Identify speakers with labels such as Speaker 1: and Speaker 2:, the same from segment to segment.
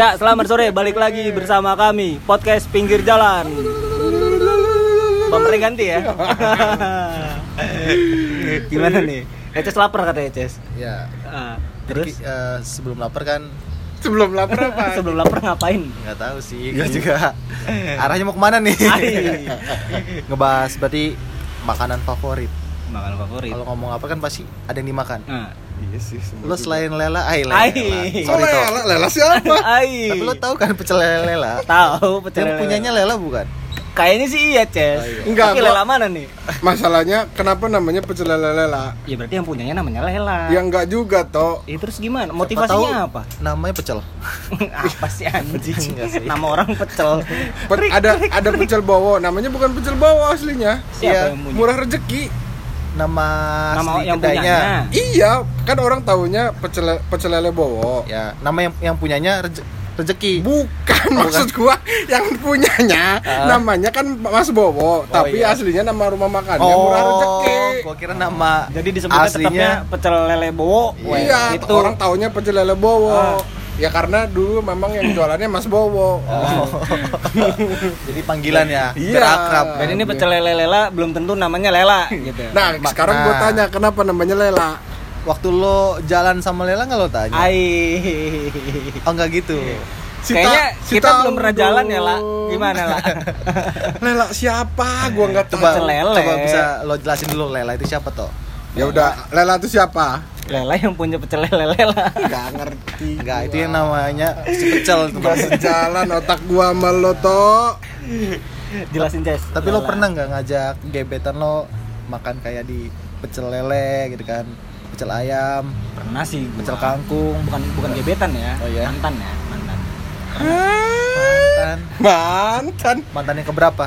Speaker 1: Ya, selamat sore. Balik lagi bersama kami podcast pinggir jalan. Bumpernya ganti ya. Gimana nih? Eces lapar kata Eces.
Speaker 2: Ya.
Speaker 1: Ah,
Speaker 2: Terus
Speaker 1: terus
Speaker 2: sebelum lapar kan
Speaker 3: Sebelum lapar apa?
Speaker 1: sebelum lapar ngapain?
Speaker 2: nggak tahu sih, gue juga arahnya mau ke mana
Speaker 1: nih?
Speaker 2: Ngebahas berarti makanan favorit.
Speaker 1: Makanan favorit.
Speaker 2: Kalau ngomong apa kan pasti ada yang dimakan.
Speaker 1: Nah.
Speaker 3: Iya sih.
Speaker 2: Lo selain lela, ay lela.
Speaker 1: Ai.
Speaker 2: Sorry toh.
Speaker 3: Lela, Lela siapa?
Speaker 1: Ai.
Speaker 2: Tapi lo tahu kan pecel lele lela?
Speaker 1: tahu pecel
Speaker 2: Yang punyanya lela bukan?
Speaker 1: Kayaknya sih iya, Ces.
Speaker 2: Oh, iya.
Speaker 3: Enggak,
Speaker 1: Tapi lela mana nih?
Speaker 3: Masalahnya kenapa namanya pecel lela lela?
Speaker 1: Ya berarti yang punyanya namanya lela.
Speaker 3: Ya enggak juga toh.
Speaker 1: Ya, terus gimana? Motivasinya apa?
Speaker 2: Namanya pecel.
Speaker 1: apa sih anjing?
Speaker 2: Enggak sih.
Speaker 1: Nama orang pecel.
Speaker 3: Pe- ada ada pecel bowo, namanya bukan pecel bowo aslinya.
Speaker 1: Siapa
Speaker 2: Iya,
Speaker 1: yang punya?
Speaker 3: Murah rezeki.
Speaker 2: Nama,
Speaker 1: Nama yang
Speaker 2: kedainya.
Speaker 1: punyanya.
Speaker 3: Iya, kan orang taunya pecel pecel lele bowo.
Speaker 2: Ya, nama yang yang punyanya reje- rezeki.
Speaker 3: Bukan maksud gua yang punyanya
Speaker 2: Ah.
Speaker 3: namanya kan Mas Bowo, tapi
Speaker 2: iya.
Speaker 3: aslinya nama rumah makannya Murah Rezeki.
Speaker 2: gua kira nama
Speaker 1: Jadi disebutnya tetapnya
Speaker 2: aslinya
Speaker 1: pecel lele bowo.
Speaker 3: Iya,
Speaker 1: itu.
Speaker 3: orang taunya pecel lele Bowo.
Speaker 1: Ah.
Speaker 3: Ya karena dulu memang yang jualannya Mas Bowo.
Speaker 2: Oh. Jadi panggilan ya,
Speaker 3: Iya.
Speaker 2: biar akrab.
Speaker 1: Dan ini pecel lele lela belum tentu namanya lela gitu.
Speaker 3: Nah, sekarang gua
Speaker 2: nah.
Speaker 3: tanya kenapa namanya Lela?
Speaker 2: Waktu lo jalan sama Lela nggak lo tanya?
Speaker 1: Ai.
Speaker 2: Oh nggak gitu.
Speaker 3: Si
Speaker 1: Kayaknya
Speaker 3: Ta- si
Speaker 1: kita belum pernah jalan ya, La.
Speaker 3: dong.
Speaker 1: Gimana, La?
Speaker 3: Lela siapa? Gua nggak tahu.
Speaker 2: Coba,
Speaker 1: Pecel lele.
Speaker 2: coba bisa lo jelasin dulu Lela itu siapa toh?
Speaker 3: Ya udah, Lela itu siapa?
Speaker 1: Lela yang punya pecel lele lela.
Speaker 3: Gak ngerti.
Speaker 2: Enggak, itu yang namanya si pecel itu.
Speaker 3: Sejalan otak gua sama lo toh.
Speaker 1: Jelasin, Ces.
Speaker 2: Tapi lo pernah nggak ngajak gebetan lo makan kayak di pecel lele gitu kan? Pecel ayam,
Speaker 1: Pernah sih gua.
Speaker 2: pecel kangkung,
Speaker 1: bukan bukan gebetan ya.
Speaker 2: Oh, iya?
Speaker 1: Mantan ya, mantan.
Speaker 2: mantan.
Speaker 3: Mantan.
Speaker 2: Mantan yang keberapa?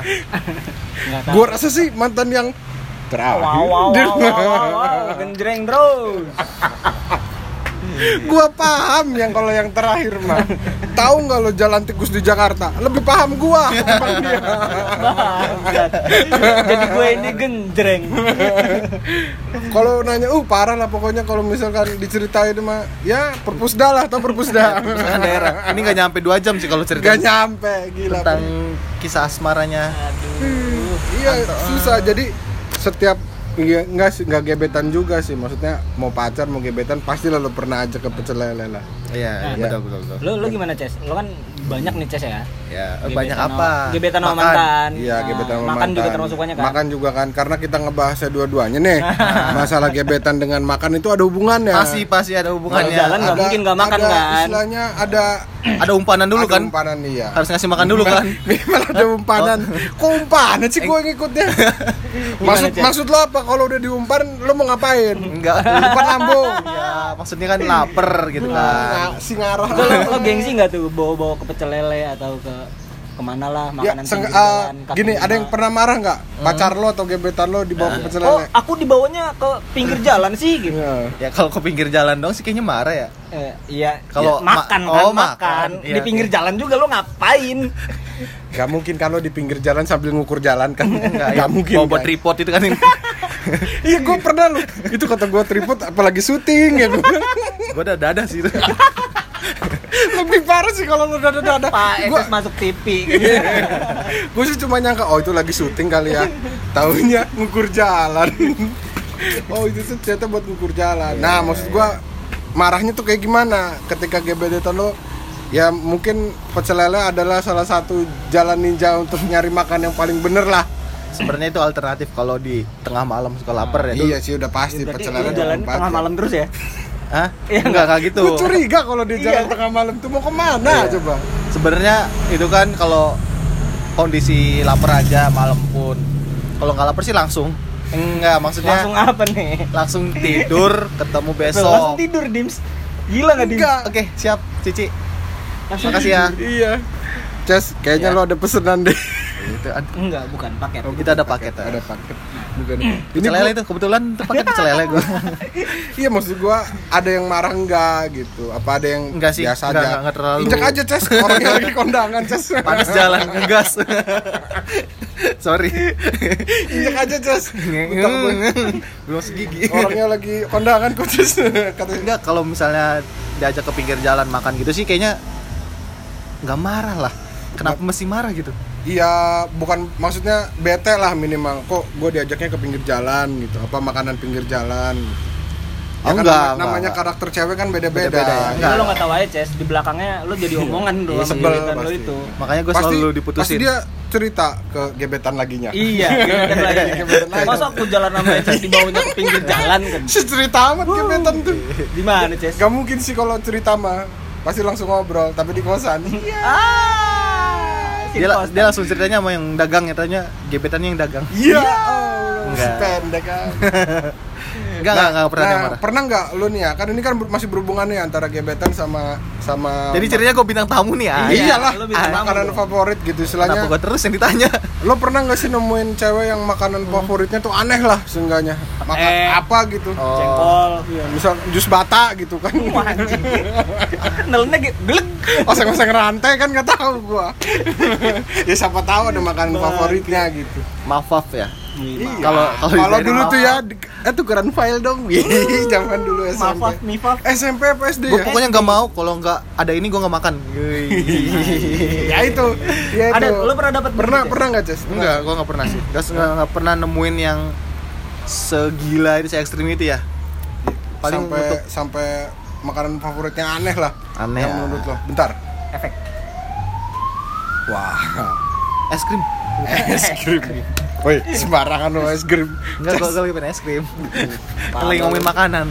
Speaker 1: Enggak tahu.
Speaker 3: Gua rasa sih mantan yang terakhir.
Speaker 1: Wow, wow, wow, wow, wow, wow. genjreng terus.
Speaker 3: Gua paham yang kalau yang terakhir mah. Tahu nggak lo jalan tikus di Jakarta? Lebih paham gua.
Speaker 1: Jadi gue ini genjreng.
Speaker 3: Kalau nanya, uh parah lah pokoknya kalau misalkan diceritain mah, ya perpusda lah atau perpusda.
Speaker 2: Daerah. Ini nggak nyampe dua jam sih kalau cerita
Speaker 3: Gak nyampe, gila.
Speaker 2: tentang kisah asmaranya.
Speaker 1: Aduh.
Speaker 3: Iya susah. Jadi setiap Iya, enggak enggak gebetan juga sih. Maksudnya mau pacar, mau gebetan, pasti lo pernah aja ke pecel lele lah.
Speaker 2: Iya,
Speaker 3: Iya.
Speaker 2: betul betul betul.
Speaker 1: Lu lu gimana, Ces? Lu kan banyak nih, Ces ya.
Speaker 2: Ya,
Speaker 1: Gebetan
Speaker 2: banyak apa?
Speaker 1: Gebetan sama mantan.
Speaker 3: Iya,
Speaker 1: Nah,
Speaker 3: gebetan sama
Speaker 1: Makan juga
Speaker 3: mantan.
Speaker 1: termasuk banyak kan?
Speaker 3: Makan juga kan, karena kita ngebahasnya dua-duanya nih. Masalah gebetan dengan makan itu ada hubungannya.
Speaker 2: Pasti pasti ada hubungannya.
Speaker 1: Kalau jalan nggak mungkin nggak makan
Speaker 3: ada
Speaker 1: kan?
Speaker 3: Istilahnya ada
Speaker 2: Ada umpanan dulu
Speaker 3: ada
Speaker 2: kan?
Speaker 3: Umpanan iya.
Speaker 2: Harus ngasih makan dulu kan?
Speaker 3: Minimal ada umpanan. Kok umpanan sih gue ngikutnya? maksud
Speaker 1: Cek?
Speaker 3: maksud lo apa kalau udah diumpan lo mau ngapain?
Speaker 2: Enggak.
Speaker 3: Umpan lambung.
Speaker 2: Ya, maksudnya kan lapar gitu kan.
Speaker 3: Nah, si ngarah.
Speaker 1: Lu, lu, lu gengsi nggak tuh bawa-bawa ke pecel lele atau ke ke mana lah
Speaker 3: Ya,
Speaker 1: makanan
Speaker 3: seng-
Speaker 1: pinggir
Speaker 3: ah,
Speaker 1: jalan,
Speaker 3: gini, ada yang pernah marah nggak? Pacar lo atau gebetan lo dibawa ke pecel
Speaker 1: Oh,
Speaker 3: lele?
Speaker 1: aku dibawanya ke pinggir jalan sih gitu.
Speaker 3: Iya.
Speaker 2: Ya kalau ke pinggir jalan dong sih kayaknya marah ya.
Speaker 1: Eh, iya,
Speaker 2: Kalau
Speaker 1: ya, makan
Speaker 2: ma-
Speaker 1: kan,
Speaker 2: oh,
Speaker 1: makan.
Speaker 2: makan. Iya,
Speaker 1: Di pinggir
Speaker 2: oke.
Speaker 1: jalan juga lo ngapain?
Speaker 3: Gak mungkin kalau di pinggir jalan sambil ngukur jalan kan?
Speaker 2: Enggak,
Speaker 3: Gak
Speaker 2: ya,
Speaker 3: mungkin.
Speaker 2: Bawa buat tripod itu kan.
Speaker 3: Iya, gue pernah lo. Itu kata gue tripod, apalagi syuting ya.
Speaker 2: Gua udah dada sih itu.
Speaker 3: Lebih parah sih kalau lo dada-dada.
Speaker 1: Pak
Speaker 3: Gue
Speaker 1: Etes masuk TV gitu.
Speaker 3: gue sih cuma nyangka, oh itu lagi syuting kali ya. Tahunya ngukur jalan. oh itu tuh ternyata buat ngukur jalan. Nah, maksud gue marahnya tuh kayak gimana ketika gebetan lo ya mungkin pecel lele adalah salah satu jalan ninja untuk nyari makan yang paling bener lah
Speaker 2: Sebenarnya itu alternatif kalau di tengah malam suka lapar ya.
Speaker 3: iya sih udah pasti
Speaker 1: Berarti
Speaker 3: pecel lele
Speaker 1: jalan tengah malam terus ya?
Speaker 2: Hah?
Speaker 1: Iya,
Speaker 2: enggak enggak gitu.
Speaker 3: gue curiga kalau dia jalan
Speaker 1: Iya.
Speaker 3: tengah malam tuh mau ke mana
Speaker 2: Iya.
Speaker 3: coba
Speaker 2: Sebenarnya itu kan kalau kondisi lapar aja malam pun. Kalau nggak lapar sih langsung. Enggak, maksudnya
Speaker 1: Langsung apa nih?
Speaker 2: langsung tidur, ketemu
Speaker 1: Langsung
Speaker 2: besok.
Speaker 1: tidur, Dims. Gila nggak Dims?
Speaker 3: enggak
Speaker 2: Oke, siap, Cici.
Speaker 1: Langsung
Speaker 2: Makasih ya.
Speaker 3: iya Ces, kayaknya
Speaker 2: Iya.
Speaker 3: lo ada pesenan deh
Speaker 2: Itu ad-
Speaker 1: Enggak, bukan paket.
Speaker 2: itu ada paket.
Speaker 3: ada paket bukan
Speaker 2: Pecel lele itu kebetulan itu paket pecel lele gua.
Speaker 3: iya maksud gua ada yang marah enggak gitu apa ada yang
Speaker 2: Enggak sih,
Speaker 3: biasa
Speaker 2: enggak,
Speaker 3: aja
Speaker 2: enggak, enggak terlalu.
Speaker 3: injek aja Ces orangnya lagi kondangan Ces
Speaker 2: Panas jalan ngegas. Sorry.
Speaker 3: injek aja Ces gue-
Speaker 2: Belum segigi.
Speaker 3: orangnya lagi kondangan kok Ces katanya
Speaker 2: Enggak, kalau misalnya diajak ke pinggir jalan makan gitu sih kayaknya nggak marah lah kenapa mesti marah gitu
Speaker 3: Iya, bukan maksudnya bete lah minimal. Kok gue diajaknya ke pinggir jalan gitu, apa makanan pinggir jalan.
Speaker 2: Oh,
Speaker 3: kan
Speaker 2: enggak,
Speaker 3: nama-
Speaker 2: enggak,
Speaker 3: namanya
Speaker 2: enggak.
Speaker 3: karakter cewek kan beda-beda.
Speaker 2: Beda-beda ya?
Speaker 3: Iya.
Speaker 1: Enggak. lo nggak tahu aja Ces di belakangnya lo jadi omongan doang
Speaker 3: Iya, sebel
Speaker 1: gebetan lo
Speaker 3: pasti.
Speaker 1: itu
Speaker 2: makanya gue
Speaker 3: pasti,
Speaker 2: selalu
Speaker 3: pasti
Speaker 2: diputusin
Speaker 3: dia cerita ke gebetan laginya.
Speaker 1: iya gebetan lagi
Speaker 3: Gebetan lagi.
Speaker 1: masa aku jalan sama Ces dibawanya ke pinggir jalan kan
Speaker 3: Si cerita amat gebetan tuh.
Speaker 1: di mana Ces
Speaker 3: Gak mungkin sih kalau cerita mah pasti langsung ngobrol, tapi di kosan.
Speaker 1: ah
Speaker 2: dia, dia langsung ceritanya sama yang dagang nyatanya gebetannya yang dagang
Speaker 3: Iya. Oh, si
Speaker 2: Enggak.
Speaker 3: pendek kan.
Speaker 2: enggak enggak enggak pernah dia marah
Speaker 3: pernah nggak lu nih ya? Kan ini kan masih berhubungan nih antara gebetan sama sama
Speaker 2: jadi ceritanya gue bintang tamu nih ah
Speaker 1: Iya,
Speaker 3: iyalah
Speaker 1: lu bintang tamu
Speaker 3: makanan
Speaker 1: dong.
Speaker 3: favorit gitu
Speaker 2: kenapa
Speaker 3: istilahnya
Speaker 2: gue terus yang ditanya
Speaker 3: lo pernah nggak sih nemuin cewek yang makanan favoritnya tuh aneh lah seenggaknya makan
Speaker 1: Eh.
Speaker 3: apa gitu
Speaker 2: Oh.
Speaker 1: jengkol
Speaker 3: Iya, misal jus bata gitu kan
Speaker 1: Wah, anjing. nelennya gitu gelek
Speaker 3: oseng-oseng rantai kan nggak tahu gua ya siapa tahu ada makanan favoritnya gitu
Speaker 2: maaf maaf ya
Speaker 3: Iya.
Speaker 2: Kalau- kalau
Speaker 3: kalau dulu tuh ya eh tukeran file dong. Wih, zaman dulu SMP
Speaker 1: mifaf.
Speaker 3: SMP apa SD
Speaker 2: gue
Speaker 3: ya?
Speaker 2: pokoknya nggak mau kalau nggak ada ini gue nggak makan.
Speaker 3: Ya itu. Ya
Speaker 1: Ada, lo pernah dapat
Speaker 3: pernah pernah nggak Ces?
Speaker 2: Enggak gue nggak pernah sih. Nggak nggak nggak pernah nemuin yang segila itu se ekstrim itu ya? Paling
Speaker 3: sampai
Speaker 2: untuk
Speaker 3: sampai makanan favoritnya aneh lah.
Speaker 2: Aneh,
Speaker 3: yang
Speaker 2: ah.
Speaker 3: menurut lo. Bentar.
Speaker 1: Efek.
Speaker 3: Wah.
Speaker 2: Es krim.
Speaker 3: Es krim Woi, sembarangan lo es krim.
Speaker 2: enggak gue lagi pengen es krim lagi ngomongin makanan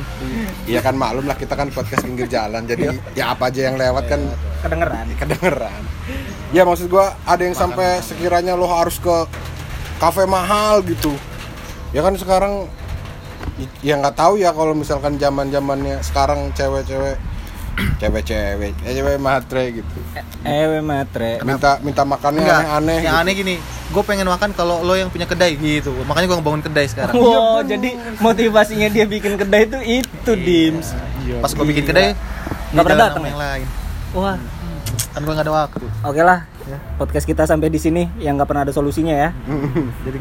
Speaker 3: Iya kan maklum lah kita kan podcast pinggir jalan. Jadi ya apa aja yang lewat kan
Speaker 1: kedengeran
Speaker 3: kedengeran. Ya maksud gua ada yang sampai sekiranya lo harus ke kafe mahal gitu. Ya kan sekarang ya nggak tahu ya kalau misalkan zaman zamannya sekarang cewek-cewek cewek-cewek eh, cewek matre gitu.
Speaker 1: Ewe matre.
Speaker 3: Minta minta makannya
Speaker 2: enggak
Speaker 3: aneh-aneh
Speaker 2: yang
Speaker 3: gitu.
Speaker 2: aneh gini gue pengen makan kalau lo yang punya kedai gitu. Makanya gue ngebangun kedai sekarang.
Speaker 1: Wow jadi motivasinya dia bikin kedai itu itu dims.
Speaker 2: pas gue bikin kedai
Speaker 1: Nggak pernah datang
Speaker 2: sama
Speaker 1: ya?
Speaker 2: yang lain.
Speaker 1: Wah
Speaker 2: kan gue nggak ada waktu.
Speaker 1: Oke lah podcast kita sampai di sini. Yang nggak pernah ada solusinya ya.
Speaker 2: Jadi